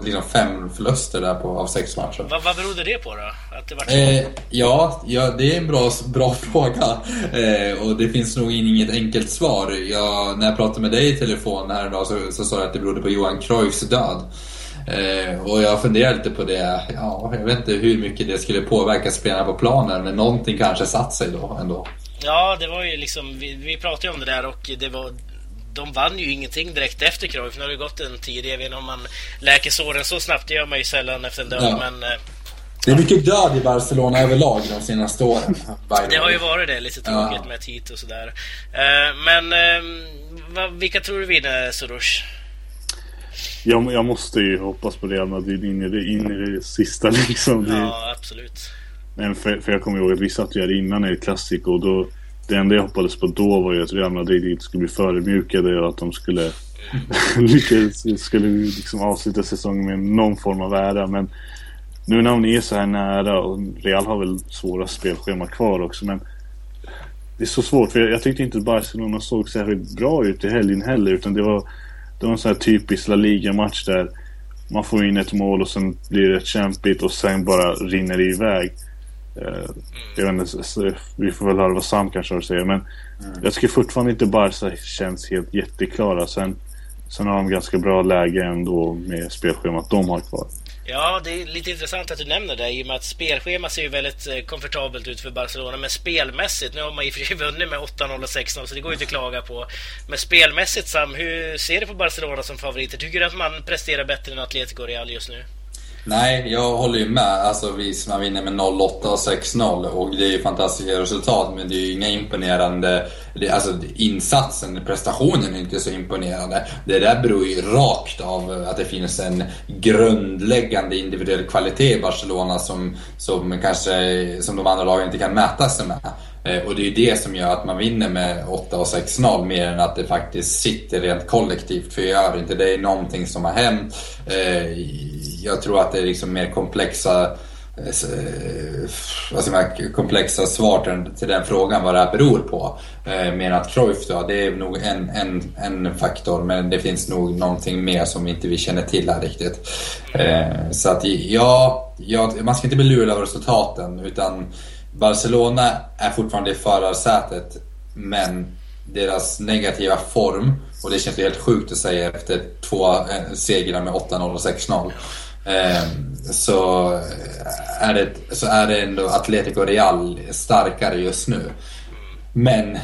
liksom fem förluster där på, av sex matcher. Vad, vad berodde det på då? Att det var eh, ja, ja, det är en bra, bra fråga. Eh, och det finns nog inget enkelt svar. Jag, när jag pratade med dig i telefon här idag så, så sa jag att det berodde på Johan Cruyffs död. Eh, och jag funderar lite på det. Ja, jag vet inte hur mycket det skulle påverka spelarna på planen. Men någonting kanske satt sig då ändå. Ja, det var ju liksom, vi, vi pratade ju om det där och det var de vann ju ingenting direkt efter Cruyff. Nu har det gått en tid. Jag vet inte om man läker såren så snabbt. Det gör man ju sällan efter en död. Ja. Men, eh, det är mycket död i Barcelona överlag de senaste åren. Det har ju varit det. Lite tråkigt ja. med Tito och sådär. Eh, men eh, vilka tror du vinner Soros? Jag, jag måste ju hoppas på Real Madrid in i det, in i det sista liksom. Ja, absolut. Men för, för jag kommer ihåg att vi satt ju här innan i Classico och då det enda jag hoppades på då var ju att Real Madrid inte skulle bli förödmjukade och att de skulle lyckas, skulle liksom avsluta säsongen med någon form av ära. Men nu när hon är så här nära och Real har väl svåra spelschema kvar också men det är så svårt för jag, jag tyckte inte Barcelona såg särskilt bra ut i helgen heller utan det var, det var en sån här typisk La Liga-match där man får in ett mål och sen blir det kämpigt och sen bara rinner det iväg. Jag vet inte, vi får väl höra vad Sam kanske har att säga. Men mm. jag tycker fortfarande inte Barca känns helt jätteklara. Sen, sen har de ganska bra läge ändå med spelschemat de har kvar. Ja, det är lite intressant att du nämner det i och med att spelschemat ser ju väldigt eh, komfortabelt ut för Barcelona. Men spelmässigt, nu har man i och för sig vunnit med 8-0 och 6-0 så det går ju inte att klaga på. Men spelmässigt Sam, hur ser du på Barcelona som favoriter? Tycker du att man presterar bättre än Atletico Real just nu? Nej, jag håller ju med. Alltså visst, man vinner med 0-8 och 6-0 och det är ju fantastiska resultat men det är ju inga imponerande... Det, alltså insatsen, prestationen är inte så imponerande. Det där beror ju rakt av att det finns en grundläggande individuell kvalitet i Barcelona som, som kanske som de andra lagen inte kan mäta sig med. Eh, och det är ju det som gör att man vinner med 8 och 6-0 mer än att det faktiskt sitter rent kollektivt. För jag gör inte det är någonting som har hänt. Eh, jag tror att det är liksom mer komplexa eh, alltså komplexa svar till den frågan vad det här beror på. Eh, mer att Cruyff då, det är nog en, en, en faktor men det finns nog någonting mer som inte vi känner till här riktigt. Eh, så att ja, ja man ska inte bli lurad av resultaten utan Barcelona är fortfarande i förarsätet men deras negativa form, och det känns ju helt sjukt att säga efter två eh, segrar med 8-0 och 6-0. Ehm, så är, det, så är det ändå Atletico Real starkare just nu. Men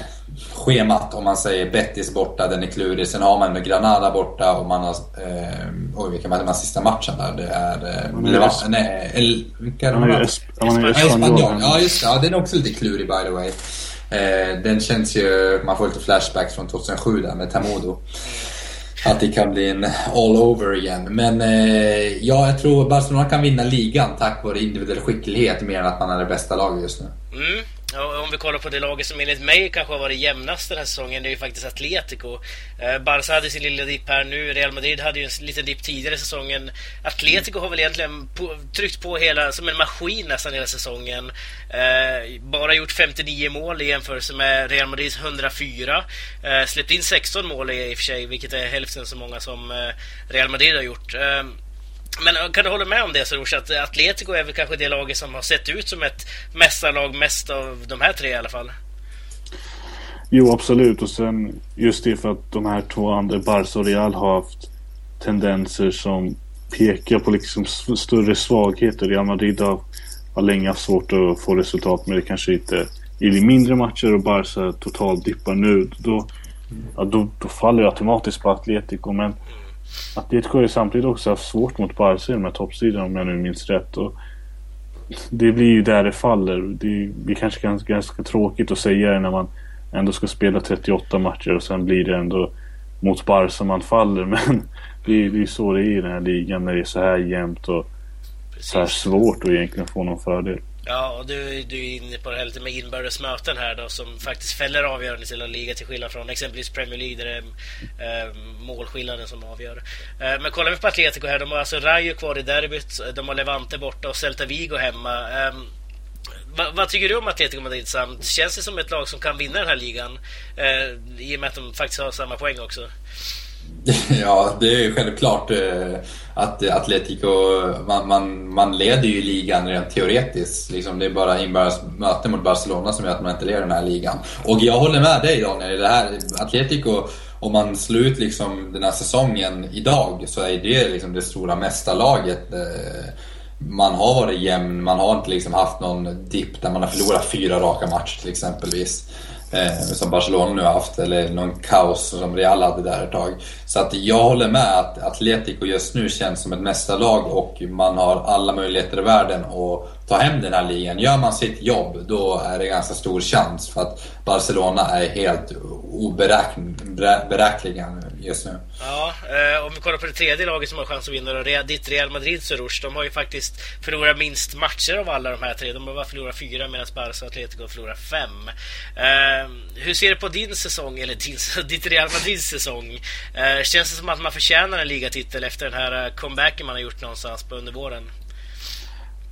schemat om man säger Betis borta, den är klurig. Sen har man med Granada borta och man har... Eh, oj, vilken var den sista matchen där? Det är... Eh, Leva, nej, el, vilka är de här? Espanyol. Ja, just det. Ja, den är också lite klurig by the way. den känns ju, man får lite flashbacks från 2007 där med Tamodo. Att det kan bli en all over igen. Men eh, ja, jag tror Barcelona kan vinna ligan tack vare individuell skicklighet mer än att man är det bästa laget just nu. Mm. Om vi kollar på det laget som enligt mig kanske har varit jämnast den här säsongen, det är ju faktiskt Atletico. Eh, Barca hade sin lilla dipp här nu, Real Madrid hade ju en liten dipp tidigare i säsongen. Atletico har väl egentligen på, tryckt på hela, som en maskin nästan hela säsongen. Eh, bara gjort 59 mål i jämförelse med Real Madrids 104. Eh, släppt in 16 mål i och för sig, vilket är hälften så många som Real Madrid har gjort. Men eh, kan du hålla med om det Soroush, att Atletico är väl kanske det laget som har sett ut som ett mästarlag mest av de här tre i alla fall? Jo, absolut. Och sen just det för att de här två andra, Barca och Real, har haft tendenser som pekar på liksom större svagheter. Real Madrid har, har länge haft svårt att få resultat men det kanske inte i mindre matcher och Barca totalt dippar nu. Då, ja, då, då faller det automatiskt på Atletico. Men Atletico har ju samtidigt också haft svårt mot Barca i de här toppsidorna om jag nu minns rätt. Och det blir ju där det faller. Det blir kanske ganska, ganska tråkigt att säga det när man ändå ska spela 38 matcher och sen blir det ändå mot Barca man faller. Men det är ju så det är i den här ligan när det är så här jämnt och Precis. så här svårt att egentligen få någon fördel. Ja, och du, du är inne på det här lite med inbördes möten här då som faktiskt fäller avgörande till en liga till skillnad från exempelvis Premier League där det är eh, målskillnaden som avgör. Eh, men kollar vi på Atletico här, de har alltså Rayo kvar i derbyt, de har Levante borta och Celta Vigo hemma. Eh, vad, vad, tycker du om Atletico Madrid Sam? Känns det som ett lag som kan vinna den här ligan? Eh, I och med att de faktiskt har samma poäng också. Ja, det är självklart eh, att Atletico, man, man, man leder ju ligan rent teoretiskt. Liksom det är bara inbördes möte mot Barcelona som gör att man inte leder den här ligan. Och jag håller med dig Daniel, det här Atletico, om man slår ut liksom den här säsongen idag så är det liksom det stora mästarlaget. Eh, man har varit jämn, man har inte liksom haft någon dipp där man har förlorat fyra raka matcher till exempelvis. Eh, som Barcelona nu har haft, eller någon kaos som Real hade där ett tag. Så att jag håller med att Atletico just nu känns som ett mästarlag och man har alla möjligheter i världen att ta hem den här ligan. Gör man sitt jobb, då är det ganska stor chans för att Barcelona är helt oberäkneliga just nu. Ja, eh, om vi kollar på det tredje laget som har chans att vinna, då, ditt Real Madrid Soroush, de har ju faktiskt förlorat minst matcher av alla de här tre. De har bara förlorat fyra medan Barca och Atletico har förlorat fem. Eh, hur ser du på din säsong, eller din, ditt Real Madrids säsong? Eh, känns det som att man förtjänar en ligatitel efter den här eh, comebacken man har gjort någonstans på under våren?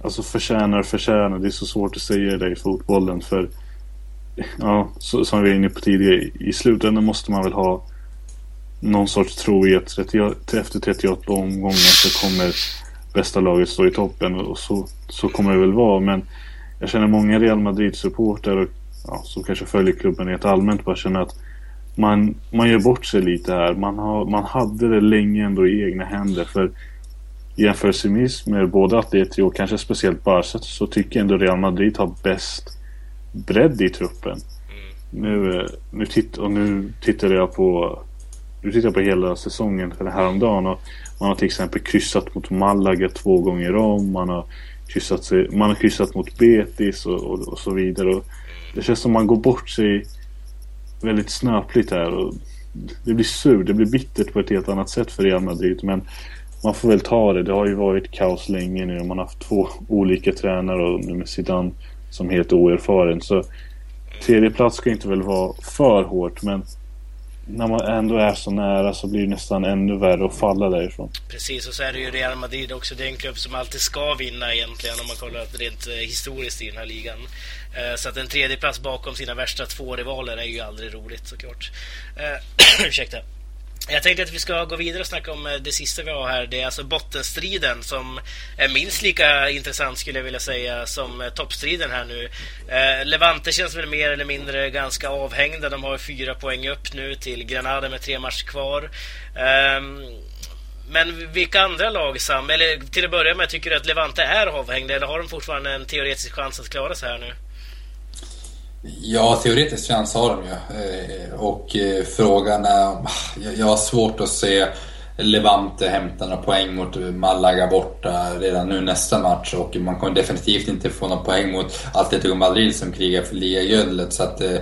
Alltså förtjänar, förtjänar. Det är så svårt att säga det i fotbollen för ja, så, som vi var inne på tidigare, i slutändan måste man väl ha någon sorts tro i att 30, efter 38 omgångar så kommer bästa laget stå i toppen och så, så kommer det väl vara. Men jag känner många Real Madrid-supporter och ja, som kanske följer klubben rent allmänt bara känner att man, man gör bort sig lite här. Man, har, man hade det länge ändå i egna händer. För jämförelsevis med både Atleti och kanske speciellt Barca så tycker jag ändå Real Madrid har bäst bredd i truppen. Mm. Nu, eh, nu, titt, och nu tittade jag på nu tittar på hela säsongen för häromdagen och man har till exempel kryssat mot Malaga två gånger om. Man har kryssat, sig, man har kryssat mot Betis och, och, och så vidare. Och det känns som man går bort sig väldigt snöpligt här. Och det blir sur, det blir bittert på ett helt annat sätt för Real Madrid. Men man får väl ta det. Det har ju varit kaos länge nu. Man har haft två olika tränare och nu med Zidane som helt oerfaren. Så tredje plats ska inte väl vara för hårt men när man ändå är så nära så blir det nästan ännu värre att falla därifrån. Precis, och så är det ju Real Madrid också. Det är en klubb som alltid ska vinna egentligen om man kollar rent eh, historiskt i den här ligan. Eh, så att en tredje plats bakom sina värsta två rivaler är ju aldrig roligt såklart. Eh, ursäkta. Jag tänkte att vi ska gå vidare och snacka om eh, det sista vi har här. Det är alltså bottenstriden som är minst lika intressant skulle jag vilja säga som eh, toppstriden här nu. Eh, Levante känns väl mer eller mindre ganska avhängda. De har fyra poäng upp nu till Granada med tre matcher kvar. Eh, men vilka andra lag, Sam? Eller till att börja med, tycker du att Levante är avhängda eller har de fortfarande en teoretisk chans att klara sig här nu? Ja, teoretisk chans har de ju. Eh, och eh, frågan är... Jag har svårt att se Levante hämta några poäng mot Malaga borta redan nu nästa match och man kommer definitivt inte få några poäng mot Atletico Madrid som krigar för ligaguldet. Så att, eh,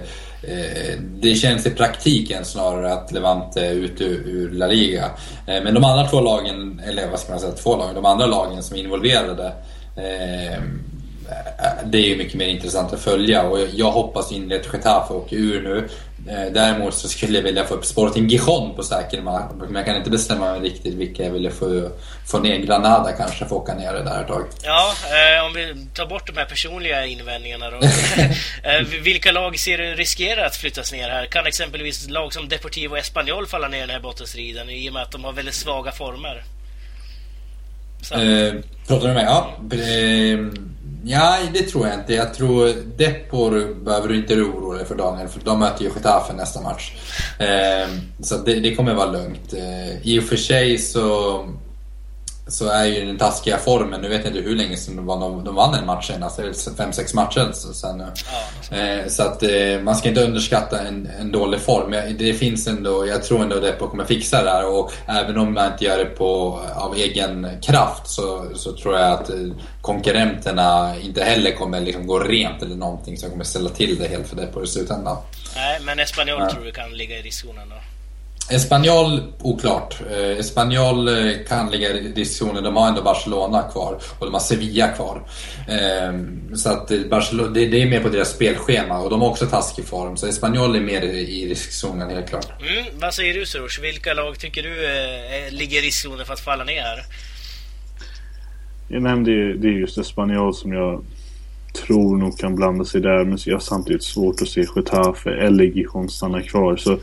det känns i praktiken snarare att Levante är ute ur La Liga. Men de andra två lagen, eller vad ska man säga, två lagen, de andra lagen som är involverade det är ju mycket mer intressant att följa och jag hoppas innerligt att Getafe åker ur nu. Eh, däremot så skulle jag vilja få upp Sporting Gijon på säker mark. Men jag kan inte bestämma mig riktigt vilka jag vill få, få ner. Granada kanske får åka ner det där ett tag. Ja, eh, om vi tar bort de här personliga invändningarna då. eh, vilka lag ser du riskerar att flyttas ner här? Kan exempelvis lag som Deportivo Espanyol falla ner i den här bottenstriden i och med att de har väldigt svaga former? Eh, pratar du med mig? Ja. Eh, Ja, det tror jag inte. Jag tror Depor behöver du inte oroa dig för Daniel, för de möter ju Getafe nästa match. Eh, så det, det, kommer vara lugnt. Eh, I och för sig så så är ju den taskiga formen, nu vet jag inte hur länge sedan de, de, vann en match senast, alltså fem, sex matcher sen nu. Ja. Eh, så att eh, man ska inte underskatta en, en dålig form. Det finns ändå, jag tror ändå Depo kommer fixa det här och även om man inte gör det på, av egen kraft så, så tror jag att eh, konkurrenterna inte heller kommer liksom gå rent eller någonting som kommer ställa till det helt för Depo i slutändan. Nej, men Espanyol ja. tror du kan ligga i riskzonen då? Espanyol, oklart. Eh, Espanyol eh, kan ligga i diskussionen. De har ändå Barcelona kvar och de har Sevilla kvar. Eh, så att Barcelona, det, är mer på deras spelschema och de har också taskig form. Så Espanyol är mer i riskzonen helt klart. Mm, vad säger du Soros? Vilka lag tycker du ligger i riskzonen för att falla ner här? Jag nämnde det är just Espanyol som jag tror nog kan blanda sig där. Men jag har samtidigt svårt att se Getafe eller Gijon stanna kvar. Så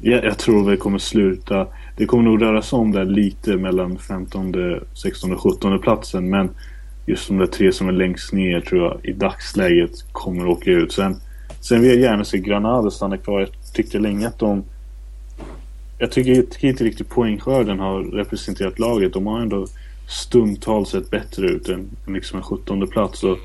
jag, jag tror vi kommer sluta. Det kommer nog röra sig om där lite mellan 15, 16 och 17 platsen. Men just de där tre som är längst ner tror jag i dagsläget kommer åka ut. Sen, sen vill jag gärna se Granada stanna kvar. Jag tyckte länge att de... Jag tycker, tycker inte riktigt poängskörden har representerat laget. De har ändå stundtals sett bättre ut än, än liksom en 17 plats. Och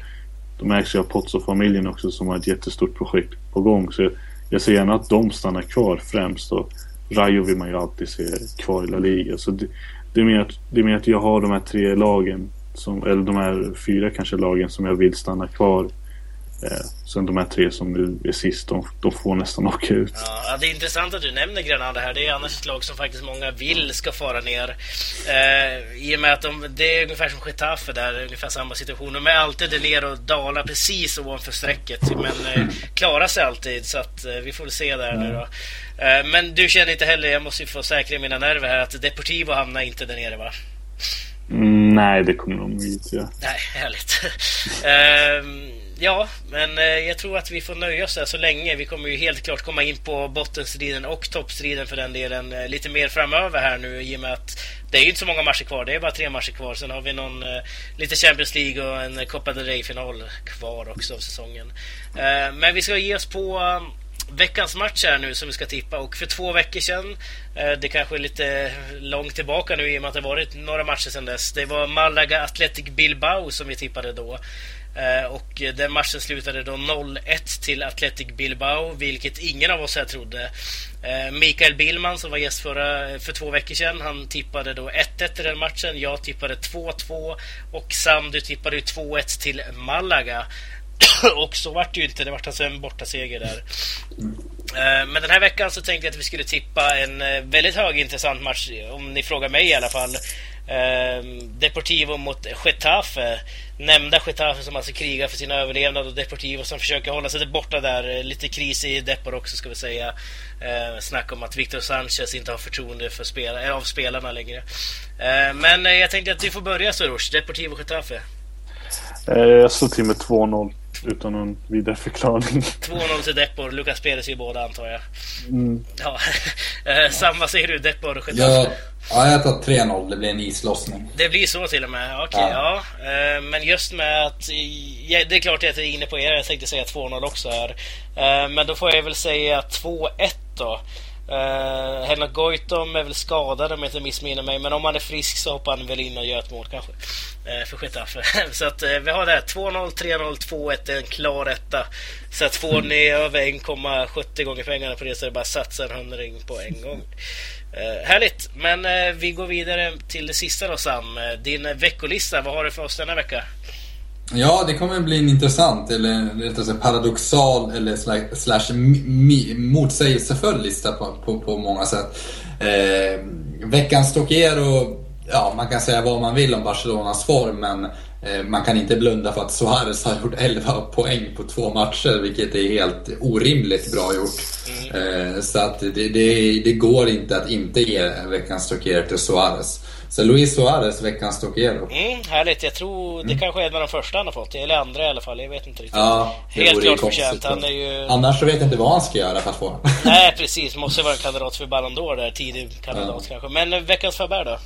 de ägs ju av Pozzo-familjen också som har ett jättestort projekt på gång. Så jag ser gärna att de stannar kvar främst. Och Rayo vill man ju alltid se kvar i La Liga. Så det, det, är mer att, det är mer att jag har de här tre lagen, som, eller de här fyra kanske lagen som jag vill stanna kvar Eh, sen de här tre som nu är sist, de, de får nästan åka ut. Ja, det är intressant att du nämner Granada här. Det är annars ett lag som faktiskt många vill ska fara ner. Eh, I och med att de, det är ungefär som Getafe där, ungefär samma situation. De är alltid ner och dalar precis ovanför strecket. Men eh, klarar sig alltid, så att eh, vi får väl se där nu då. Eh, men du känner inte heller, jag måste ju få säkra mina nerver här, att Deportivo hamnar inte där nere va? Mm, nej, det kommer de inte göra. Nej, härligt. Ja, men eh, jag tror att vi får nöja oss där så länge. Vi kommer ju helt klart komma in på bottenstriden och toppstriden för den delen eh, lite mer framöver här nu i och med att det är ju inte så många matcher kvar. Det är bara tre matcher kvar. Sen har vi någon eh, lite Champions League och en Copa del Rey-final kvar också av säsongen. Men vi ska ge oss på veckans match här nu som vi ska tippa och för två veckor sedan, det kanske är lite långt tillbaka nu i och med att det varit några matcher sedan dess. Det var Malaga Athletic Bilbao som vi tippade då. Eh, och den matchen slutade då 0-1 till Athletic Bilbao, vilket ingen av oss här trodde. Eh, Mikael Billman som var gäst förra, för två veckor sedan, han tippade då 1-1 i den matchen. Jag tippade 2-2 och Sam, du tippade ju 2-1 till Malaga. och så vart det ju inte, det vart alltså en bortaseger där. Eh, men den här veckan så tänkte jag att vi skulle tippa en väldigt högintressant match, om ni frågar mig i alla fall. Ehm, deportivo mot Getafe nämnda Getafe som alltså krigar för sin överlevnad och Deportivo som försöker hålla sig borta där. Eh, lite kris i Depor också ska vi säga. Eh, snack om att Victor Sanchez inte har förtroende för spel eh, av spelarna längre. Ehm, eh, men jag tänkte att du får börja Soros, Deportivo Getafe. Eh, jag slår till med 2-0 utan någon vidare förklaring. 2-0 till Depor. Lukas Perez ju båda antar jag. Mm. Ja. Eh, Samma säger du, Depor och Getafe? Ja, jag tar 3-0. Det blir en islossning. Det blir så till och med? Okej, okay, ja. ja. Eh, men just med att... Ja, det är klart att jag är inne på er. Jag tänkte säga 2-0 också här. Eh, men då får jag väl säga 2-1 då. Uh, Henrik Goitom är väl skadad om jag inte missminner mig. Men om han är frisk så hoppar han väl in och gör ett mål kanske. Uh, för Getafe. så att uh, vi har det här. 2-0, 3-0, 2-1. En klar etta. Så att får mm. ni över 1,70 gånger pengarna på det så är det bara att satsa en hundring på en gång. Eh, härligt! Men eh, vi går vidare till det sista då Sam. Eh, din veckolista, vad har du för oss denna vecka? Ja, det kommer bli en intressant, eller rättare sagt paradoxal, eller slash motsägelsefull lista på, på, på många sätt. Eh, veckans Stokero, ja man kan säga vad man vill om Barcelonas form, men Eh, man kan inte blunda för att Suarez har gjort 11 poäng på två matcher, vilket är helt orimligt bra gjort. Mm. Så att det, det, det, går inte att inte ge veckans Tokero till Suarez. Så Luis Suarez, veckans Tokero. Mm, härligt. Jag tror det mm. kanske är en av de första han har fått, eller andra i alla fall. Jag vet inte riktigt. Ja, Helt klart förtjänt. Han är ju... Annars så vet jag inte vad han ska göra för att få Nej, precis. Måste vara en kandidat för Ballon d'Or där, tidig kandidat ja. kanske. Men veckans Faber då?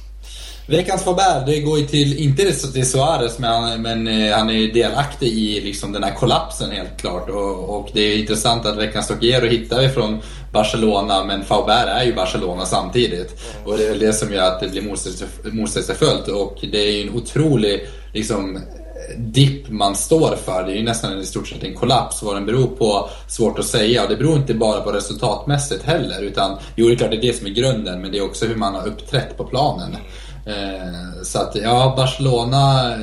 Veckans Faber, det går ju till, inte till Suarez, men, han, men eh, han är delaktig i liksom den här kollapsen helt klart. Och, och det är intressant att veckans Tokiero hittar vi från Barcelona, men Faber är ju Barcelona samtidigt. Och det är väl det som gör att det blir motsägelsefullt. Och det är ju en otrolig liksom, dipp man står för. Det är ju nästan i stort sett en kollaps. Vad den beror på, svårt att säga. Och det beror inte bara på resultatmässigt heller. Utan, jo, det är klart det är det som är grunden, men det är också hur man har uppträtt på planen. Eh, så att ja, Barcelona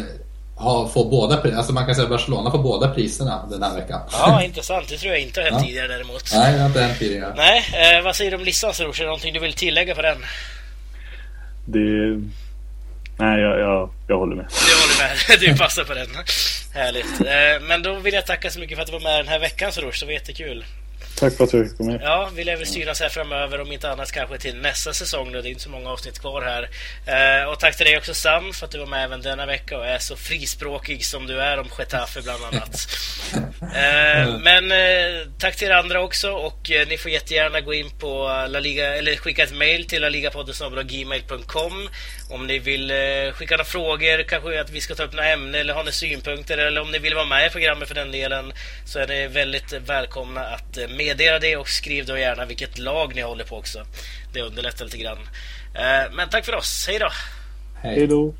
har, får båda, alltså man kan säga att Barcelona får båda priserna den här veckan. Ja, intressant. Det tror jag inte har hänt ja. tidigare däremot. Nej, det har inte hänt tidigare. Nej, eh, vad säger du om listan det någonting du vill tillägga på den? Det... Nej, jag, jag, jag håller med. Du håller med. Du passar på den. Härligt. Eh, men då vill jag tacka så mycket för att du var med den här veckan Soros. Det var jättekul. Tack för att du fick komma med. Ja, vi lär väl synas här framöver om inte annat kanske till nästa säsong nu. Det är inte så många avsnitt kvar här. Eh, och tack till dig också Sam för att du var med även denna vecka och är så frispråkig som du är om Getafe bland annat. eh, men eh, tack till er andra också och eh, ni får jättegärna gå in på La Liga eller skicka ett mail till laligapodden.gmail.com om ni vill eh, skicka några frågor, kanske att vi ska ta upp några ämnen eller har ni synpunkter eller om ni vill vara med i programmet för den delen så är ni väldigt välkomna att eh, meddela det och skriv då gärna vilket lag ni håller på också. Det underlättar lite grann. Eh, men tack för oss, hej då! Hej då!